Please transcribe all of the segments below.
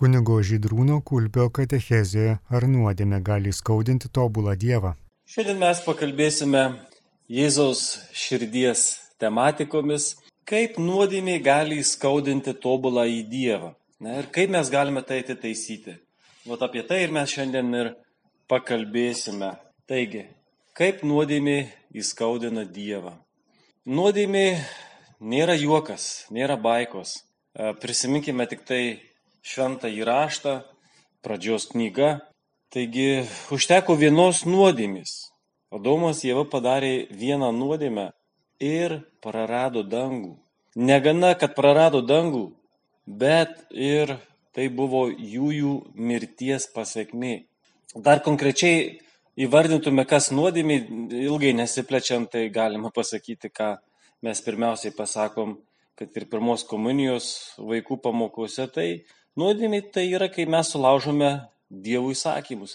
Kunigo Žydrūno Kulpio katechezėje ar nuodėmė gali skaudinti tobulą Dievą. Šiandien mes pakalbėsime Jėzaus širdies tematikomis, kaip nuodėmė gali skaudinti tobulą į Dievą. Na, ir kaip mes galime tai atitaisyti. Vat apie tai ir mes šiandien ir pakalbėsime. Taigi, kaip nuodėmė įskaudina Dievą. Nuodėmė nėra juokas, nėra baikos. Prisiminkime tik tai šventą įraštą, pradžios knyga. Taigi užteko vienos nuodėmės. Adomas Jėva padarė vieną nuodėmę ir prarado dangų. Negana, kad prarado dangų, bet ir tai buvo jų jų mirties pasiekmė. Dar konkrečiai įvardintume, kas nuodėmė, ilgai nesiplečiant, tai galima pasakyti, ką mes pirmiausiai pasakom, kad ir pirmos komunijos vaikų pamokose, tai Nuodėmė tai yra, kai mes sulaužome Dievo įsakymus.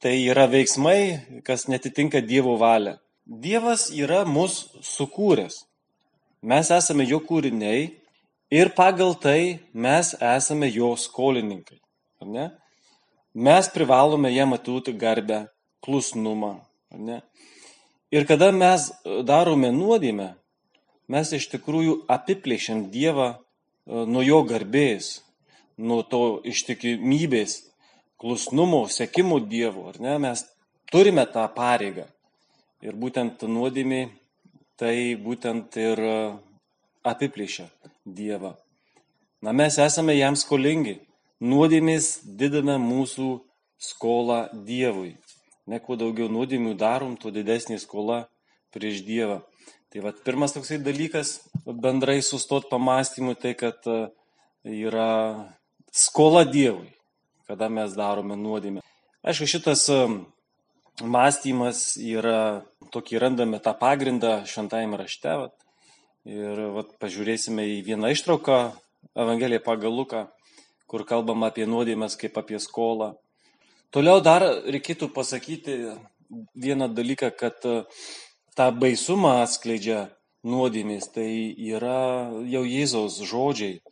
Tai yra veiksmai, kas netitinka Dievo valia. Dievas yra mus sukūręs. Mes esame jo kūriniai ir pagal tai mes esame jo skolininkai. Mes privalome jam atiduoti garbę, klusnumą. Ir kada mes darome nuodėmę, mes iš tikrųjų apiplėšiam Dievą e, nuo jo garbės, nuo to ištikimybės, klusnumo, sekimo Dievu, ar ne, mes turime tą pareigą. Ir būtent nuodėmė tai būtent ir apiplėšia Dievą. Na mes esame jam skolingi. Nuodėmės didina mūsų skolą Dievui. Ne kuo daugiau nuodėmių darom, tuo didesnė skola prieš Dievą. Tai vad pirmas toksai dalykas bendrai sustot pamastymui, tai kad yra skola Dievui, kada mes darome nuodėmę. Aišku, šitas mąstymas yra, tokį randame tą pagrindą šventajame rašte. Vat, ir vat, pažiūrėsime į vieną ištrauką Evangeliją pagal Luką, kur kalbama apie nuodėmės kaip apie skolą. Toliau dar reikėtų pasakyti vieną dalyką, kad uh, tą baisumą atskleidžia nuodėmės. Tai yra jau Jėzaus žodžiai E,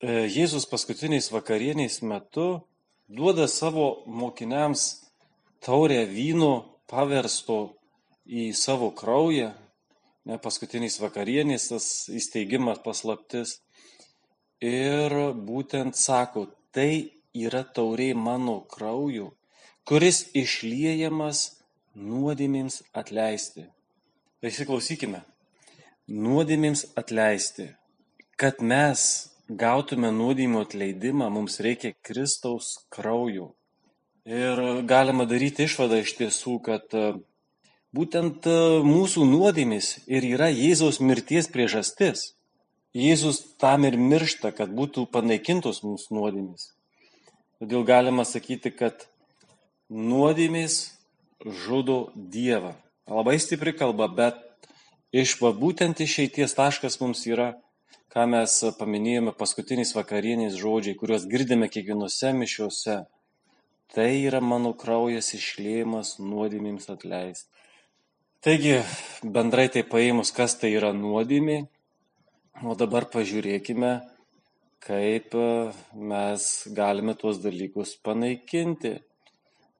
Jėzus paskutiniais vakarieniais metu duoda savo mokiniams taurę vyno paversto į savo kraują, ne paskutiniais vakarieniais tas įsteigimas paslaptis. Ir būtent sako, tai yra taurė mano krauju, kuris išliejamas nuodėmėms atleisti. Įsiklausykime, nuodėmėms atleisti, kad mes gautume nuodėmių atleidimą, mums reikia Kristaus kraujų. Ir galima daryti išvadą iš tiesų, kad e, būtent e, mūsų nuodėmis ir yra Jėzaus mirties priežastis. Jėzus tam ir miršta, kad būtų panaikintos mūsų nuodėmis. Todėl galima sakyti, kad nuodėmis žudo Dievą. Labai stipri kalba, bet iš va būtent išeities taškas mums yra ką mes paminėjome paskutiniais vakarieniais žodžiai, kuriuos girdime kiekvienose mišiuose. Tai yra mano kraujas išlėjimas nuodėmėms atleisti. Taigi, bendrai tai paėmus, kas tai yra nuodėmė, o dabar pažiūrėkime, kaip e, mes galime tuos dalykus panaikinti.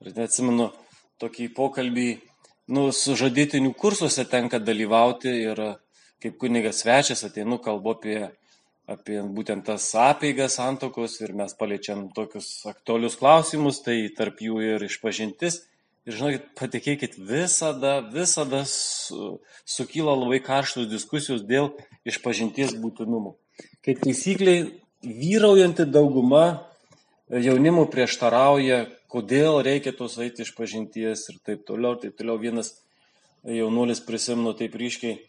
Ir neatsimenu, tokį pokalbį, nu, sužadėtinių kursuose tenka dalyvauti ir kaip kunigas svečias ateinu, kalbu apie, apie būtent tas apeigas santokos ir mes paliečiam tokius aktualius klausimus, tai tarp jų ir išpažintis. Ir žinokit, patikėkit, visada, visada su, sukyla labai karštos diskusijos dėl išpažinties būtinumo. Kaip taisyklė, vyraujanti dauguma jaunimo prieštarauja, kodėl reikia tos eiti išpažinties ir taip toliau, taip toliau. Vienas jaunuolis prisimenu taip ryškiai,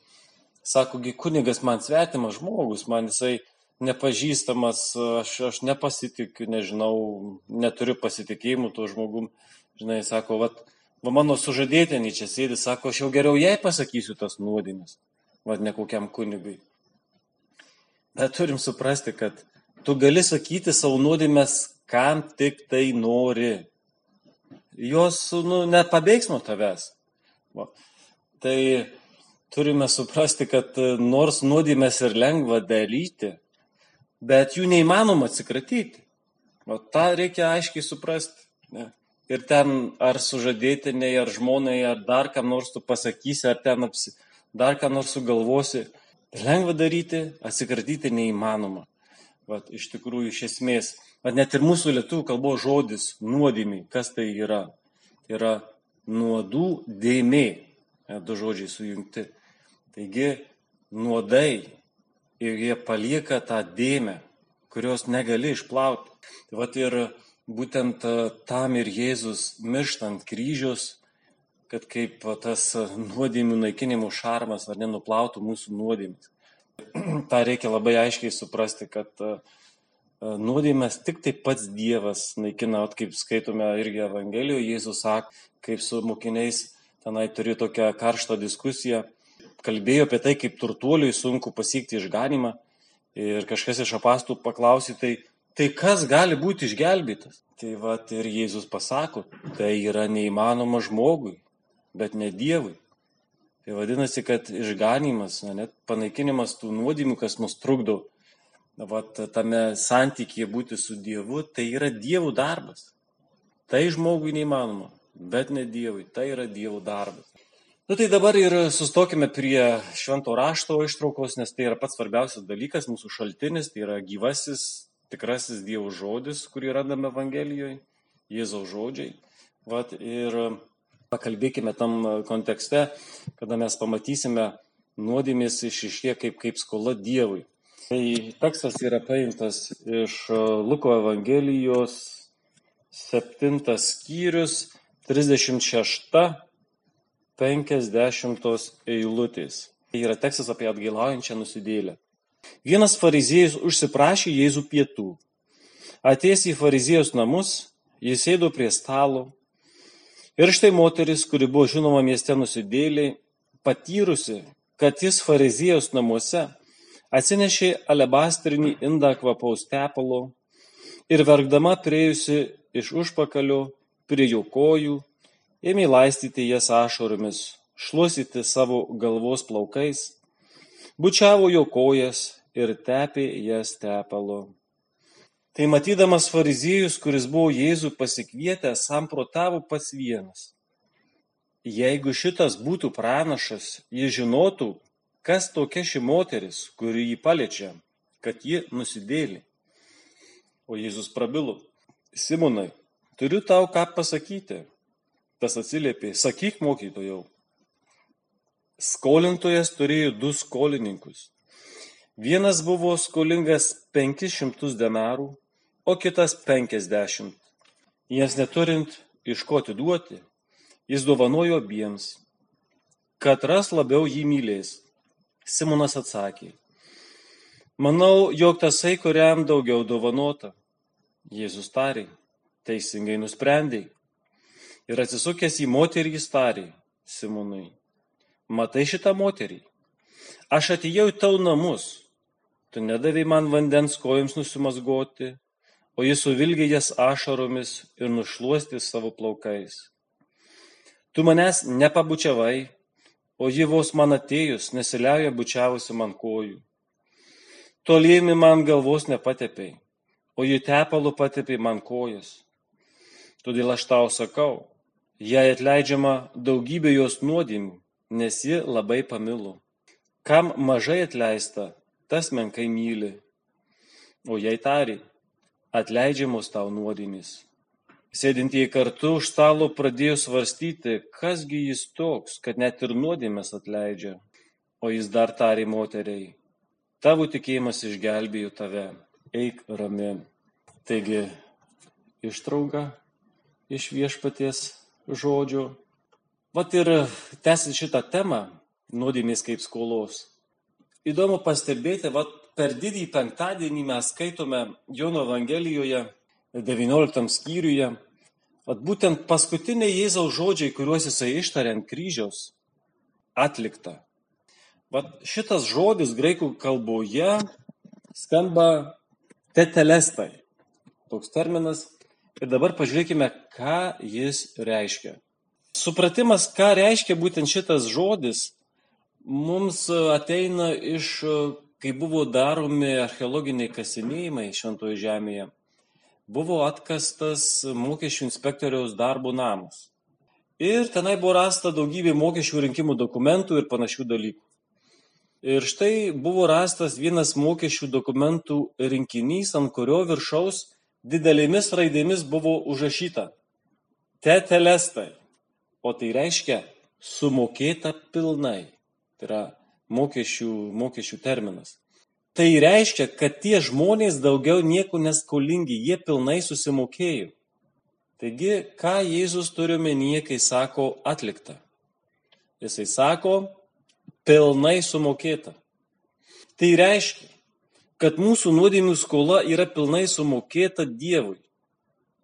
sakogi kunigas man svetimas žmogus, man jisai nepažįstamas, aš, aš nepasitikiu, nežinau, neturiu pasitikėjimų tuo žmogum. Žinai, sako, vat, va mano sužadėtinį čia sėdi, sako, aš jau geriau jai pasakysiu tas nuodėmes, vad ne kokiam kunigui. Bet turim suprasti, kad tu gali sakyti savo nuodėmes, kam tik tai nori. Jos, nu, nepabėgs nuo tavęs. Va. Tai turime suprasti, kad e, nors nuodėmės ir lengva daryti, bet jų neįmanoma atsikratyti. O tą reikia aiškiai suprasti. Ne? Ir ten ar sužadėtiniai, ar žmonai, ar dar kam nors tu pasakysi, ar ten apsi, dar ką nors sugalvosi. Lengva daryti, atsikratyti neįmanoma. Vat, iš tikrųjų, iš esmės. Vat net ir mūsų lietuvių kalbos žodis nuodėmiai, kas tai yra? Tai yra nuodų dėmė. Du žodžiai sujungti. Taigi, nuodai ir jie palieka tą dėmę, kurios negali išplauti. Tai vat ir būtent e, tam ir Jėzus mirštant kryžius, kad kaip tas nuodėmių naikinimo šarmas ar nenuplautų mūsų nuodėmės. Ta reikia labai aiškiai suprasti, kad e, e, nuodėmės tik tai pats Dievas naikina, at kaip skaitome irgi Evangelijoje, Jėzus sako, kaip su mokiniais tenai turi tokią karštą diskusiją, kalbėjo apie tai, kaip turtuoliui sunku pasiekti išganimą ir kažkas iš apastų paklausė, tai, tai kas gali būti išgelbėtas? Tai va ir Jėzus pasako, tai yra neįmanoma žmogui, bet ne Dievui. Tai vadinasi, kad išganimas, na, net panaikinimas tų nuodėmių, kas mus trukdo va, tame santykėje būti su Dievu, tai yra Dievų darbas. Tai žmogui neįmanoma, bet ne Dievui, tai yra Dievo darbas. Nu tai dabar ir sustokime prie švento rašto ištraukos, nes tai yra pats svarbiausias dalykas, mūsų šaltinis, tai yra gyvasis, tikrasis Dievo žodis, kurį randame Evangelijoje, Jėzaus žodžiai. Vat, ir pakalbėkime tam kontekste, kada mes pamatysime nuodėmės išiškė kaip, kaip skola Dievui. Tai tekstas yra paimtas iš Luko Evangelijos 7 skyrius 36 penkiasdešimtos eilutės. Tai yra tekstas apie atgailaujančią nusidėlę. Vienas fariziejus užsiprašė Jėzų pietų. Atėjęs į fariziejus namus, jis sėdo prie stalo. Ir štai moteris, kuri buvo žinoma mieste nusidėliai, patyrusi, kad jis fariziejus namuose, atsinešė alebastrinį indą kvapaus tepalo ir verkdama priejusi iš užpakalio prie jo kojų ėmė laistyti jas ašaromis, šluostyti savo galvos plaukais, bučiavo jo kojas ir tepė jas tepalu. Tai matydamas fariziejus, kuris buvo Jėzų pasikvietęs, samprotavo pats vienas. Jeigu šitas būtų pranašas, jis žinotų, kas tokia ši moteris, kuri jį paliečia, kad ji nusidėlė. O Jėzus prabilo, Simonai, turiu tau ką pasakyti. Tas atsiliepė, sakyk mokytojau. Skolintojas turėjo du skolininkus. Vienas buvo skolingas 500 denarų, o kitas 50. Jas neturint iš ko atiduoti, jis dovanojo abiems. Katras labiau jį mylės. Simonas atsakė. Manau, jog tasai, kuriam daugiau dovanota. Jėzus tarė. Teisingai nusprendėjai. Ir atsisukęs į moterį jis tarė Simonui, matai šitą moterį? Aš atėjau į tau namus, tu nedavai man vandens kojoms nusimasgoti, o jis suvilgė jas ašaromis ir nušluosti savo plaukais. Tu manęs nepabučiavai, o ji vos man atėjus nesiliauja bučiavusi man kojų. Tolėmi man galvos nepatepei, o ji tepalu patepė man kojas. Todėl aš tau sakau, Jai atleidžiama daugybė jos nuodėmių, nes ji labai pamilo. Kam mažai atleista, tas menkai myli. O jai tari, atleidžiamos tau nuodėmės. Sėdintieji kartu už stalo pradėjo svarstyti, kasgi jis toks, kad net ir nuodėmės atleidžia. O jis dar tarė moteriai, tavo tikėjimas išgelbėjo tave, eik rami. Taigi, ištrauka iš viešpaties žodžių. Vat ir tęsiant šitą temą, nuodėmės kaip skolos. Įdomu pastebėti, vat per didįjį penktadienį mes skaitome Jono Evangelijoje 19 skyriuje, vat būtent paskutiniai Jėzaus žodžiai, kuriuos jisai ištarė ant kryžiaus, atlikta. Vat šitas žodis graikų kalboje skamba tetelestai. Toks terminas Ir dabar pažiūrėkime, ką jis reiškia. Supratimas, ką reiškia būtent šitas žodis, mums ateina iš, kai buvo daromi archeologiniai kasinėjimai šventoje žemėje. buvo atkastas mokesčių inspektoriaus darbo namas. Ir tenai buvo rasta daugybė mokesčių rinkimų dokumentų ir panašių dalykų. Ir štai buvo rastas vienas mokesčių dokumentų rinkinys, ant kurio viršaus didelėmis raidėmis buvo užrašyta tetelestai. O tai reiškia sumokėta pilnai. Tai yra mokesčių, mokesčių terminas. Tai reiškia, kad tie žmonės daugiau nieko neskolingi, jie pilnai susimokėjo. Taigi, ką Jėzus turi omenyje, kai sako atlikta? Jisai sako, pilnai sumokėta. Tai reiškia, kad mūsų nuodėmių skola yra pilnai sumokėta Dievui.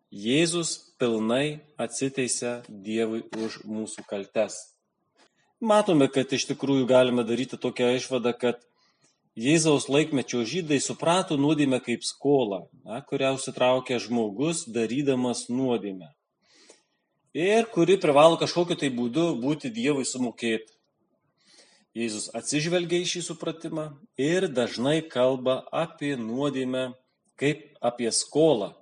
Jėzus pilnai atsiteisė Dievui už mūsų kaltes. Matome, kad iš tikrųjų galime daryti tokią išvadą, kad Jėzaus laikmečio žydai suprato nuodėmę kaip skolą, na, kurią užsitraukia žmogus darydamas nuodėmę. Ir kuri privalo kažkokiu tai būdu būti Dievui sumokėta. Jėzus atsižvelgia į šį supratimą ir dažnai kalba apie nuodėmę kaip apie skolą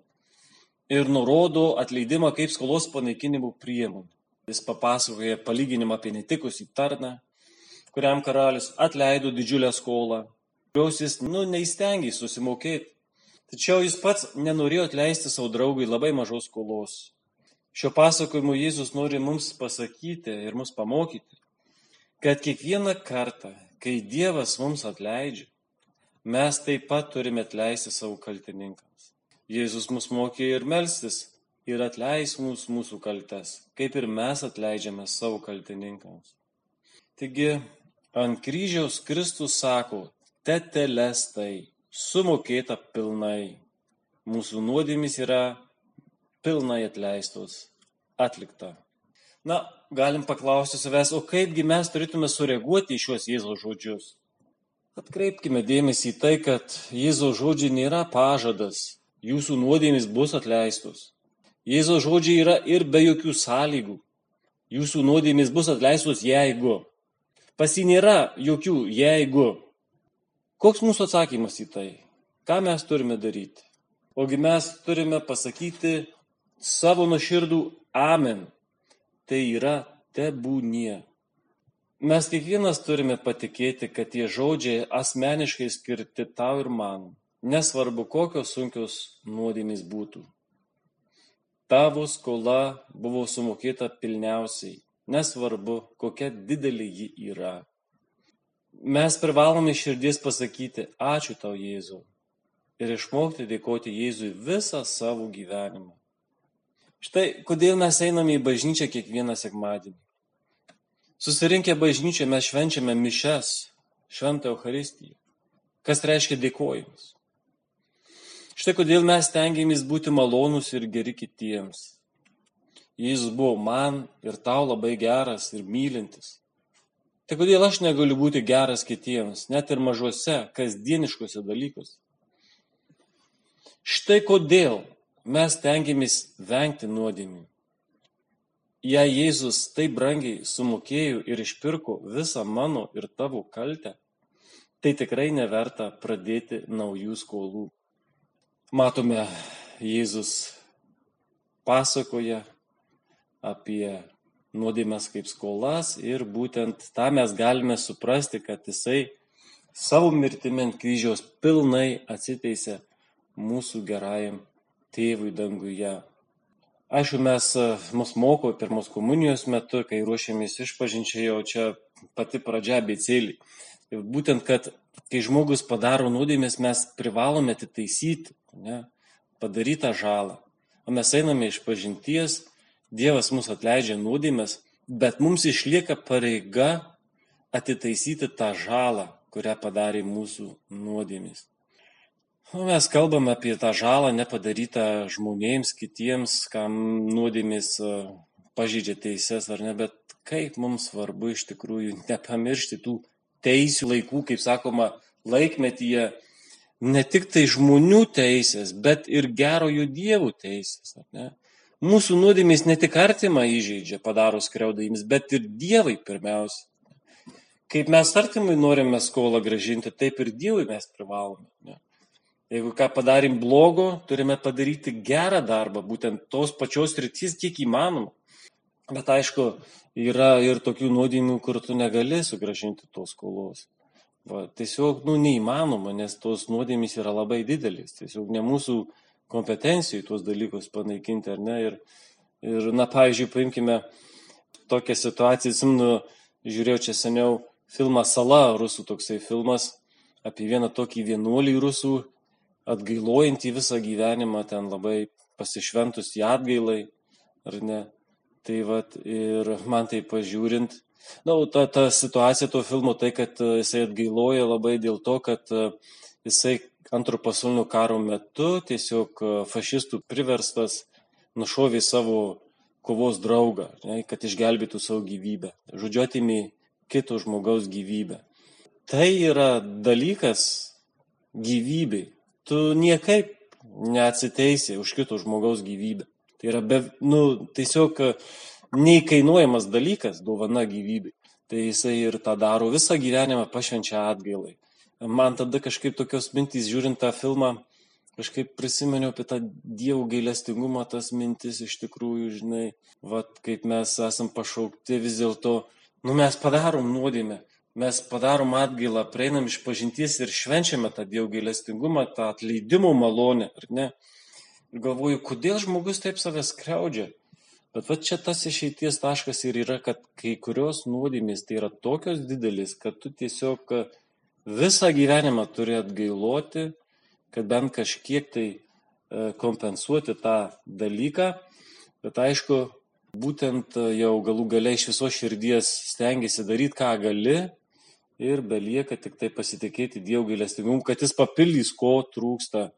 ir nurodo atleidimą kaip skolos panaikinimo priemonę. Jis papasakoja palyginimą apie netikusį tarną, kuriam karalius atleido didžiulę skolą, kurios jis, nu, neįstengiai susimokėti. Tačiau jis pats nenorėjo atleisti savo draugui labai mažos skolos. Šio pasakojimo Jėzus nori mums pasakyti ir mus pamokyti, kad kiekvieną kartą, kai Dievas mums atleidžia, mes taip pat turime atleisti savo kaltininkams. Jėzus mus mokė ir melstis ir atleis mums mūsų kaltes, kaip ir mes atleidžiame savo kaltininkams. Taigi, ant kryžiaus Kristus sako, tetelestai, sumokėta pilnai. Mūsų nuodėmis yra pilnai atleistos, atlikta. Na, galim paklausti savęs, o kaipgi mes turėtume sureaguoti į šiuos Jėzaus žodžius? Atkreipkime dėmesį į tai, kad Jėzaus žodžiai nėra pažadas, jūsų nuodėmis bus atleistos. Jėzaus žodžiai yra ir be jokių sąlygų. Jūsų nuodėmis bus atleistos jeigu. Pas jį nėra jokių jeigu. Koks mūsų atsakymas į tai? Ką mes turime daryti? Ogi mes turime pasakyti savo nuoširdų amen tai yra tebūnie. Mes kiekvienas turime patikėti, kad tie žodžiai asmeniškai skirti tau ir man, nesvarbu kokios sunkios nuodėmės būtų. Tavo skola buvo sumokėta pilniausiai, nesvarbu kokia didelė ji yra. Mes privalome širdies pasakyti ačiū tau Jėzau ir išmokti dėkoti Jėzui visą savo gyvenimą. Štai kodėl mes einame į bažnyčią kiekvieną sekmadienį. Susirinkę bažnyčią mes švenčiame mišes, šventą Euharistiją, kas reiškia dėkojimus. Štai kodėl mes tengiamės būti malonūs ir geri kitiems. Jėzus buvo man ir tau labai geras ir mylintis. Tai kodėl aš negaliu būti geras kitiems, net ir mažuose, kasdieniškose dalykuose. Štai kodėl mes tengiamės vengti nuodėmių. Jei Jėzus taip brangiai sumokėjo ir išpirko visą mano ir tavo kaltę, tai tikrai neverta pradėti naujų skolų. Matome, Jėzus pasakoja apie nuodėmės kaip skolas ir būtent tą mes galime suprasti, kad jisai savo mirtimi ant kryžiaus pilnai atsiteisė mūsų gerajam tėvui danguje. Aišku, mes e, mus moko pirmos komunijos metu, kai ruošiamės išpažinčiai, jau čia pati pradžia becėlį. Būtent, kad kai žmogus padaro nuodėmės, mes privalome atitaisyti, ne, padarytą žalą. O mes einame iš pažinties, Dievas mus atleidžia nuodėmės, bet mums išlieka pareiga atitaisyti tą žalą, kurią padarė mūsų nuodėmės. Nu, mes kalbam apie tą žalą nepadarytą žmonėms, kitiems, kam nuodėmės e, pažydžia teises ar ne, bet kaip mums svarbu iš tikrųjų nepamiršti tų teisių laikų, kaip sakoma, laikmetyje, ne tik tai žmonių teisės, bet ir gerojo dievų teisės. Mūsų nuodėmės ne tik artimą įžeidžia, padaro skriaudaimis, bet ir dievai pirmiausia. Kaip mes artimui norime skolą gražinti, taip ir dievui mes privalome. Ne? Jeigu ką padarėm blogo, turime padaryti gerą darbą, būtent tos pačios rytis, kiek įmanoma. Bet aišku, yra ir tokių nuodėmių, kur tu negali sugražinti tos skolos. Va, tiesiog, nu, neįmanoma, nes tos nuodėmės yra labai didelis. Tiesiog ne mūsų kompetencijų tuos dalykus panaikinti, ar ne? Ir, ir na, pavyzdžiui, paimkime tokią situaciją, atsimenu, žiūrėjau čia seniau filmą Sala, rusų toksai filmas, apie vieną tokį vienuolį rusų, atgailojantį visą gyvenimą, ten labai pasišventus į atgailai, ar ne? Tai vad ir man tai pažiūrint, Na, ta, ta situacija to filmo tai, kad e, jisai atgailoja labai dėl to, kad e, jisai antro pasaulinio karo metu tiesiog e, fašistų priverstas nušovė savo kovos draugą, ne, kad išgelbėtų savo gyvybę. Žodžiu, atimė kito žmogaus gyvybę. Tai yra dalykas gyvybei. Tu niekaip neatsiteisi už kito žmogaus gyvybę. Tai yra be, nu, tiesiog neįkainuojamas dalykas, dovana gyvybei. Tai jisai ir tą daro visą gyvenimą pašvenčia atgailai. Man tada kažkaip tokios mintys, žiūrint tą filmą, kažkaip prisiminiau apie tą dievų gailestingumą, tas mintis iš tikrųjų, žinai, vad kaip mes esam pašaukti vis dėlto, nu mes padarom nuodėmę, mes padarom atgailą, prieinam iš pažinties ir švenčiame tą dievų gailestingumą, tą atleidimo malonę, ar ne? Ir galvoju, kodėl žmogus taip savęs kreudžia? Bet va čia tas išeities taškas ir yra, kad kai kurios nuodėmės tai yra tokios didelis, kad tu tiesiog visą gyvenimą turi atgailoti, kad bent kažkiek tai e, kompensuoti tą dalyką. Bet aišku, būtent e, jau galų galiai iš viso širdies stengiasi daryti, ką gali ir belieka tik tai pasitikėti Dievo gailestingumu, kad jis papildys, ko trūksta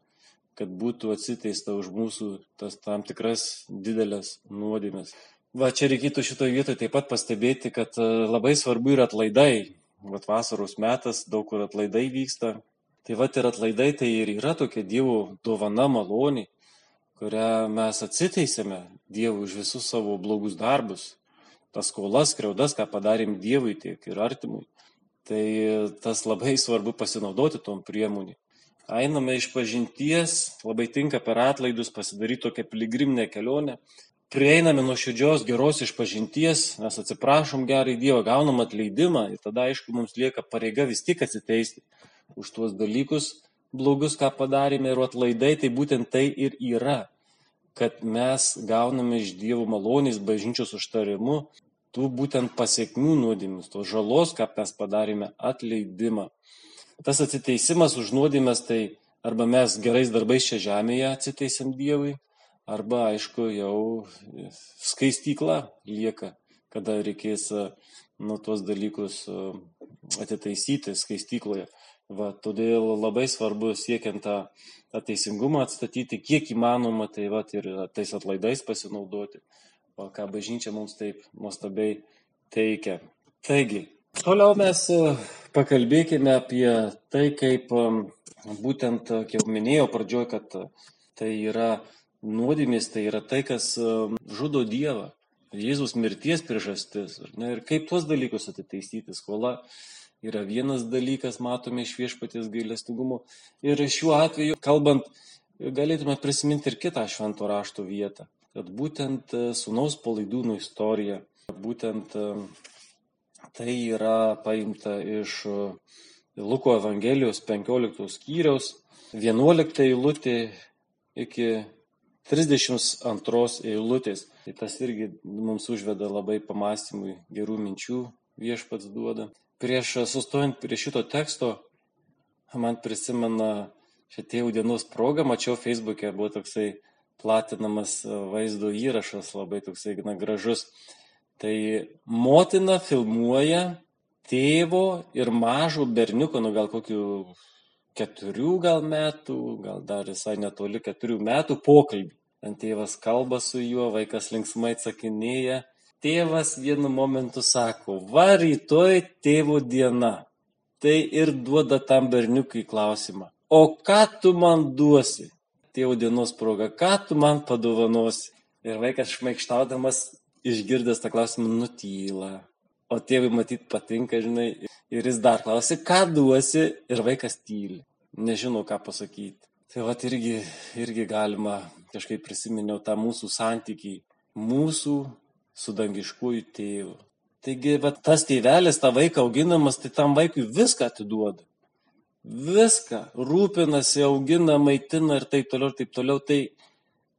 kad būtų atsiteista už mūsų tas tam tikras didelės nuodėmės. Va čia reikėtų šitoje vietoje taip pat pastebėti, kad e, labai svarbu yra atlaidai. Vat vasaros metas, daug kur atlaidai vyksta. Tai va ir atlaidai tai ir yra tokia Dievo dovana malonė, kurią mes atsiteisėme Dievui už visus savo blogus darbus, tas skolas, kreudas, ką padarėm Dievui tiek ir artimui. Tai tas labai svarbu pasinaudoti tom priemonėm einame iš pažinties, labai tinka per atlaidus pasidaryti tokią piligriminę kelionę. Prieiname nuo širdžios geros išpažinties, mes atsiprašom gerai Dievą, gaunam atleidimą ir tada, aišku, mums lieka pareiga vis tik atsiteisti už tuos dalykus blogus, ką padarėme ir atlaidai, tai būtent tai ir yra, kad mes gauname iš Dievo malonės bažnyčios užtarimu tų būtent pasiekmių nuodėmis, tos žalos, ką mes padarėme, atleidimą tas atsiteisimas už nuodėmes, tai arba mes gerais darbais čia žemėje atsiteisim Dievui, arba, aišku, jau skaistykla lieka, kada reikės nu, tuos dalykus atitaisyti skaistykloje. Va, todėl labai svarbu siekiant tą, tą teisingumą atstatyti, kiek įmanoma, tai va, ir tais atlaidais pasinaudoti, o ką bažnyčia mums taip nuostabiai teikia. Taigi, Toliau mes e, pakalbėkime apie tai, kaip e, būtent, e, kaip minėjau pradžioj, kad tai yra nuodėmės, tai yra tai, kas žudo Dievą. Jėzus mirties priežastis. Ne, ir kaip tuos dalykus atitaisyti. Skola yra vienas dalykas, matome iš viešpaties gailestingumo. Ir šiuo atveju, kalbant, galėtume prisiminti ir kitą švento rašto vietą. Kad būtent sunaus palaidūnų istorija, būtent Tai yra paimta iš e, Luko Evangelijos 15 skyriaus 11 eilutė iki 32 eilutės. Tai tas irgi mums užveda labai pamastymui gerų minčių viešpats duoda. Prieš sustojant prie šito teksto, man prisimena šią tėvų dienos progą, mačiau Facebook'e buvo toksai platinamas vaizdo įrašas, labai toksai na, gražus. Tai motina filmuoja tėvo ir mažo berniuko, nu gal kokių keturių gal metų, gal dar visai netoli keturių metų pokalbį. Ten tėvas kalba su juo, vaikas linksmai atsakinėja. Tėvas vienu momentu sako, va rytoj tėvo diena. Tai ir duoda tam berniukui klausimą. O ką tu man duosi? Tėvo dienos proga, ką tu man padovanosi? Ir vaikas šmaikštaudamas išgirdęs tą klausimą nutyla. O tėvui matyt patinka, žinai, ir jis dar klausia, ką duosi, ir vaikas tyli. Nežino, ką pasakyti. Tai va irgi, irgi galima, kažkaip prisiminiau tą mūsų santykį, mūsų su dangiškuoju tėvu. Taigi, va, tas tėvelis, tą vaiką auginamas, tai tam vaikui viską atiduoda. Viską rūpinasi, augina, maitina ir taip toliau, ir taip toliau. Tai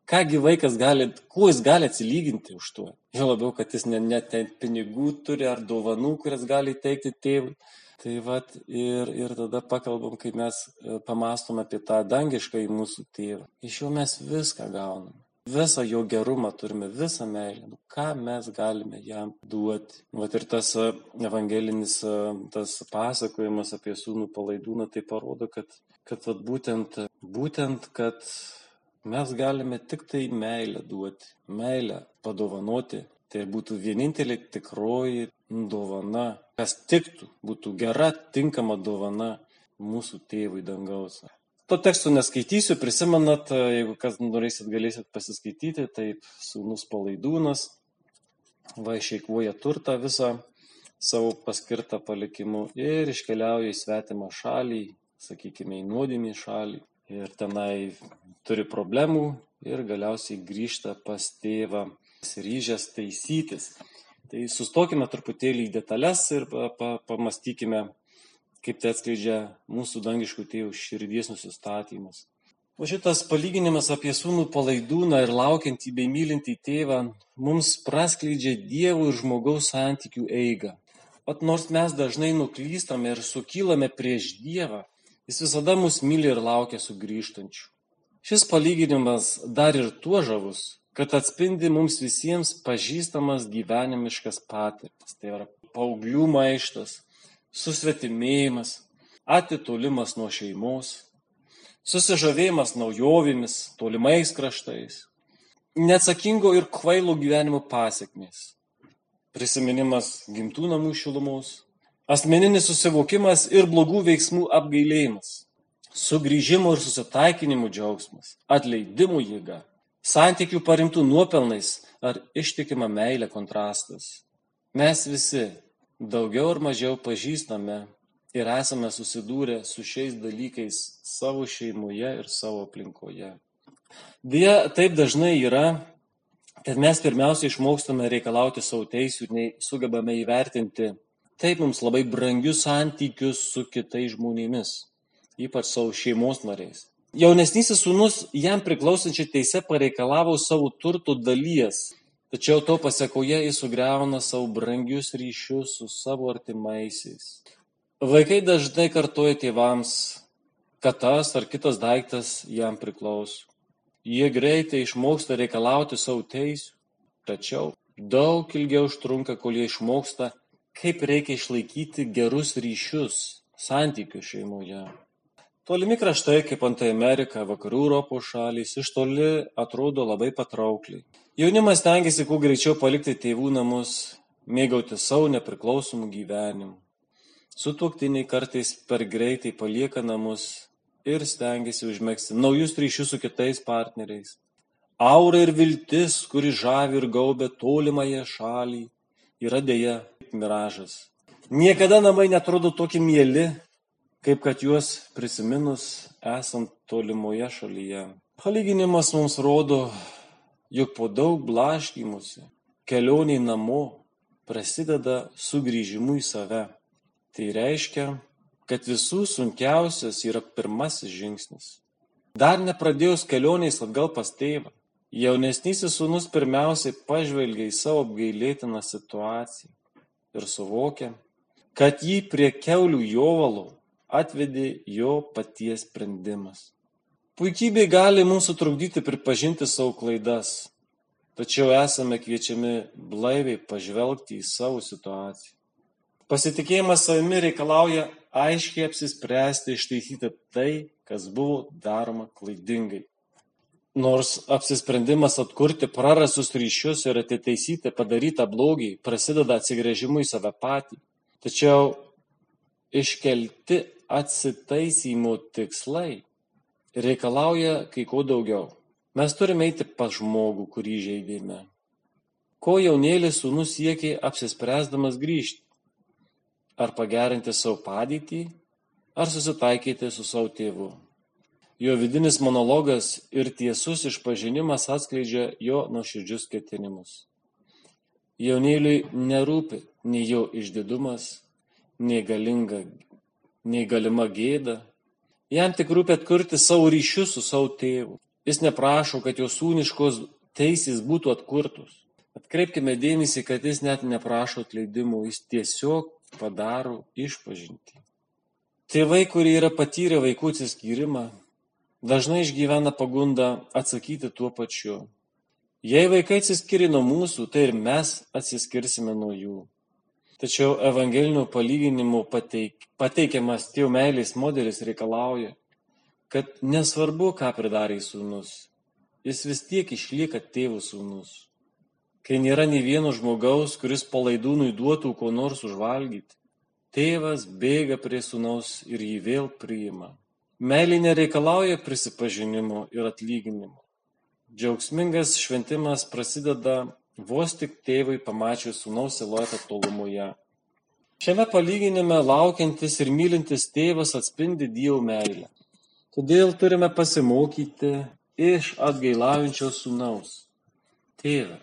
kągi vaikas gali, kuo jis gali atsilyginti už tuo. Jo labiau, kad jis net net pinigų turi ar dovanų, kurias gali teikti tėvui. Tai vat ir, ir tada pakalbam, kai mes e, pamastom apie tą dangišką į mūsų tėvą. Iš jo mes viską gaunam. Visą jo gerumą turime, visą meilę. Nu, ką mes galime jam duoti. Vat ir tas e, evangelinis e, tas pasakojimas apie sūnų palaidūną tai parodo, kad, kad vat būtent, būtent, kad mes galime tik tai meilę duoti, meilę padovanoti. Tai būtų vienintelė tikroji dovana kas tiktų, būtų gera, tinkama dovana mūsų tėvui dangaus. To teksto neskaitysiu, prisimenat, jeigu kas norėsit, galėsit pasiskaityti, taip sūnus palaidūnas, va išeikvoja turtą visą savo paskirtą palikimu ir iškeliauja į svetimą šalį, sakykime, į nuodėmį šalį ir tenai turi problemų ir galiausiai grįžta pas tėvą, ryžęs taisytis. Tai sustokime truputėlį į detalės ir pa, pa, pamastykime, kaip tai atskleidžia mūsų dangiškų tėvų širdies nusistatymas. O šitas palyginimas apie sūnų palaidūną ir laukiantį bei mylintį tėvą mums praskleidžia dievų ir žmogaus santykių eigą. Pat nors mes dažnai nuklystame ir sukylame prieš Dievą, jis visada mus myli ir laukia sugrįžtančių. Šis palyginimas dar ir tuo žavus, kad atspindi mums visiems pažįstamas gyvenimiškas patirtis. Tai yra paauglių maištas, susvetimėjimas, atitolimas nuo šeimos, susižavėjimas naujovėmis, tolimais kraštais, neatsakingo ir kvailo gyvenimo pasiekmės, prisiminimas gimtų namų šilumos, asmeninis susivokimas ir blogų veiksmų apgailėjimas, sugrįžimo ir susitaikinimų džiaugsmas, atleidimų jėga, santykių paremtų nuopelnais ar ištikima meilė kontrastas. Mes visi daugiau ar mažiau pažįstame ir esame susidūrę su šiais dalykais savo šeimoje ir savo aplinkoje. Deja, taip dažnai yra, kad mes pirmiausia išmokstame reikalauti savo teisų, nei sugebame įvertinti taip mums labai brangius santykius su kitais žmonėmis, ypač savo šeimos nariais. Jaunesnysis sūnus jam priklausančia teise pareikalavo savo turto dalies, tačiau to pasiekoje jis sugriauna savo brangius ryšius su savo artimaisiais. Vaikai dažnai kartoja tėvams, kad tas ar kitas daiktas jam priklauso. Jie greitai išmoksta reikalauti savo teisų, tačiau daug ilgiau užtrunka, kol jie išmoksta, kaip reikia išlaikyti gerus ryšius, santykius šeimoje. Tolimi kraštai, kaip antai Amerika, vakarų Europos šalys, iš toli atrodo labai patraukliai. Jaunimas tengiasi kuo greičiau palikti tėvų namus, mėgauti savo nepriklausomų gyvenimų. Sutuoktiniai kartais per greitai palieka namus ir stengiasi užmėgsti naujus ryšius su kitais partneriais. Aura ir viltis, kuri žavi ir gaubė tolimąją šalį, yra dėja miražas. Niekada namai netrodo tokie mėly, kaip kad juos prisiminus esant tolimoje šalyje. Palyginimas mums rodo, jog po daug blaškymusi kelioniai namo prasideda sugrįžimu į save. Tai reiškia, kad visų sunkiausias yra pirmasis žingsnis. Dar nepradėjus kelioniais atgal pas tėvą, jaunesnysis sūnus pirmiausiai pažvelgia į savo apgailėtiną situaciją ir suvokia, kad jį prie keulių jovalų atvedė jo paties sprendimas. Puikybė gali mums sutrukdyti pripažinti savo klaidas, tačiau esame kviečiami blaiviai pažvelgti į savo situaciją. Pasitikėjimas savimi reikalauja aiškiai apsispręsti ištaisyti tai, kas buvo daroma klaidingai. Nors apsisprendimas atkurti prarastus ryšius ir atitaisyti padarytą blogį prasideda atsigrėžimu į save patį, tačiau iškelti atsitaisymo tikslai reikalauja kai ko daugiau. Mes turime eiti pas žmogų, kurį žaidėme. Ko jaunėlis sūnus siekia apsispręsdamas grįžti? Ar pagerinti savo padėtį, ar susitaikyti su savo tėvu? Jo vidinis monologas ir tiesus išpažinimas atskleidžia jo nuoširdžius ketinimus. Jaunėliui nerūpi nei jo išdidumas, nei, galinga, nei galima gėda. Jam tik rūpi atkurti savo ryšius su savo tėvu. Jis neprašo, kad jo sūniškos teisės būtų atkurtos. Atkreipkime dėmesį, kad jis net neprašo atleidimo, jis tiesiog padaro išpažinti. Tėvai, kurie yra patyrę vaikų atsiskyrimą, dažnai išgyvena pagundą atsakyti tuo pačiu. Jei vaikai atsiskiria nuo mūsų, tai ir mes atsiskirsime nuo jų. Tačiau evangelinių palyginimų pateik, pateikiamas tėvų meilės modelis reikalauja, kad nesvarbu, ką pridarė sūnus, jis vis tiek išlieka tėvų sūnus. Kai nėra nei vieno žmogaus, kuris palaidūnui duotų ko nors užvalgyti, tėvas bėga prie sūnaus ir jį vėl priima. Meilė nereikalauja prisipažinimo ir atlyginimo. Džiaugsmingas šventimas prasideda vos tik tėvui pamačius sūnaus siluetą tolumoje. Šiame palyginime laukiantis ir mylintis tėvas atspindi Dievo meilę. Todėl turime pasimokyti iš atgailaujančio sūnaus. Tėve,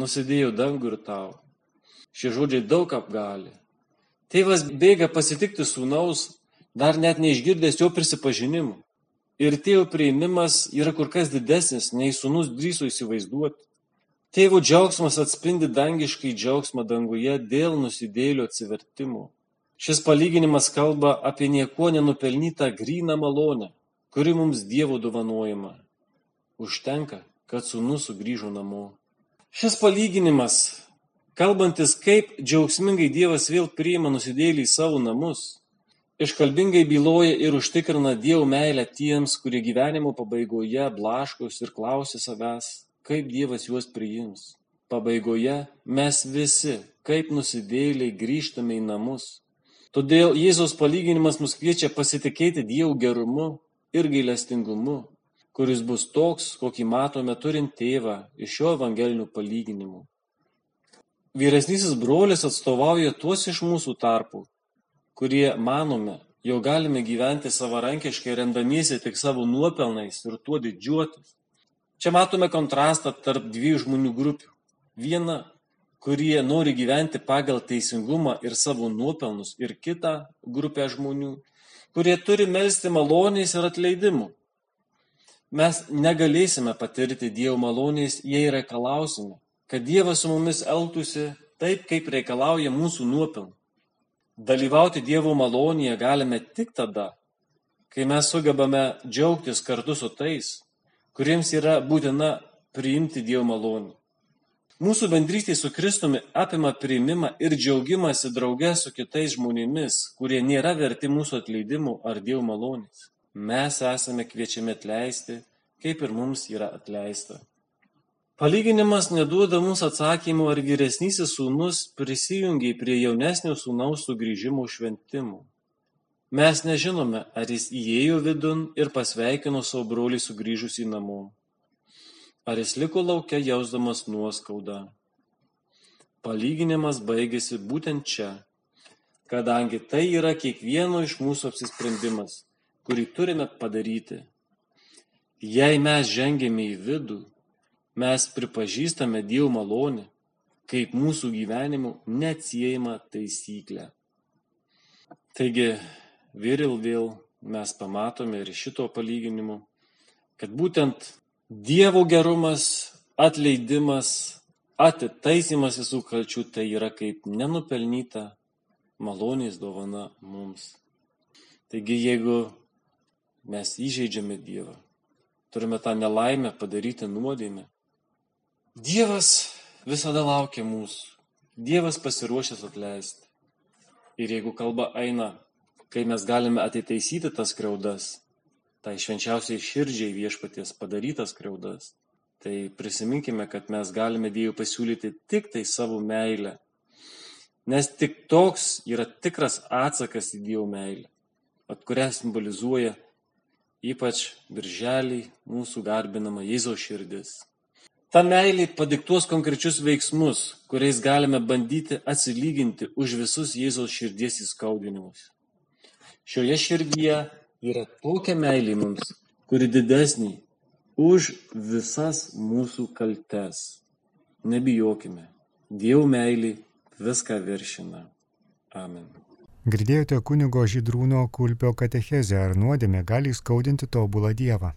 nusidėjau dangų ir tau. Šie žodžiai daug apgali. Tėvas bėga pasitikti sūnaus, dar net neišgirdęs jo prisipažinimų. Ir tėvo prieimimas yra kur kas didesnis, nei sūnus drįso įsivaizduoti. Tėvo džiaugsmas atspindi dangiškai džiaugsmą danguje dėl nusidėlio atsivertimo. Šis palyginimas kalba apie nieko nenupelnytą gryną malonę, kuri mums Dievo dovanojama. Užtenka, kad sūnus sugrįžo namo. Šis palyginimas, kalbantis kaip džiaugsmingai Dievas vėl priima nusidėlį į savo namus, iškalbingai byloja ir užtikrina Dievo meilę tiems, kurie gyvenimo pabaigoje blaškos ir klausia savęs, kaip Dievas juos priims. Pabaigoje mes visi, kaip nusidėliai, grįžtame į namus. Todėl Jėzaus palyginimas mus kviečia pasitikėti Dievo gerumu ir gailestingumu kuris bus toks, kokį matome turint tėvą iš šio evangelinių palyginimų. Vyresnysis brolis atstovauja tuos iš mūsų tarpų, kurie manome, jau galime gyventi savarankiškai remdamiesi tik savo nuopelnais ir tuo didžiuotis. Čia matome kontrastą tarp dviejų žmonių grupių. Viena, kurie nori gyventi pagal teisingumą ir savo nuopelnus, ir kita grupė žmonių, kurie turi melstį malonės ir atleidimų Mes negalėsime patirti Dievo malonės, jei reikalausime, kad Dievas su mumis elgtųsi taip, kaip reikalauja mūsų nuopelnai. Dalyvauti Dievo malonėje galime tik tada, kai mes sugebame džiaugtis kartu su tais, kuriems yra būtina priimti Dievo malonę. Mūsų bendrystė su Kristumi apima priimimą ir džiaugimąsi drauge su kitais žmonėmis, kurie nėra verti mūsų atleidimų ar Dievo malonės mes esame kviečiami atleisti, kaip ir mums yra atleista. Palyginimas neduoda mums atsakymų, ar vyresnysis sūnus prisijungia prie jaunesnio sūnaus sugrįžimo šventimų. Mes nežinome, ar jis įėjo vidun ir pasveikino savo brolį sugrįžus į namų. Ar jis liko laukia jausdamas nuoskaudą. Palyginimas baigėsi būtent čia, kadangi tai yra kiekvieno iš mūsų apsisprendimas kurį turime padaryti. Jei mes žengėme į vidų, mes pripažįstame Dievo malonę kaip mūsų gyvenimų neatsiejama taisyklė. Taigi, vėl ir vėl mes pamatome ir šito palyginimu, kad būtent Dievo gerumas, atleidimas, atitaisimas visų kalčių tai yra kaip nenupelnyta malonės dovana mums. Taigi, jeigu mes įžeidžiame Dievą. Turime tą nelaimę padaryti nuodėmę. Dievas visada laukia mūsų. Dievas pasiruošęs atleisti. Ir jeigu kalba eina, kai mes galime atitaisyti tas kreudas, tai švenčiausiai širdžiai viešpaties padarytas kreudas, tai prisiminkime, kad mes galime Dievui pasiūlyti tik tai savo meilę. Nes tik toks yra tikras atsakas į Dievo meilę, at kurią simbolizuoja ypač birželį mūsų garbinama Jėzaus širdis. Ta meilė padiktuos konkrečius veiksmus, kuriais galime bandyti atsilyginti už visus Jėzaus širdies įskaudinimus. Šioje širdyje yra tokia meilė mums, kuri didesnė už visas mūsų kaltes. Nebijokime. Dievo meilė viską viršina. Amen. Girdėjote kunigo Žydrūno Kulpio katechezę, ar nuodėmė gali skaudinti tobulą Dievą.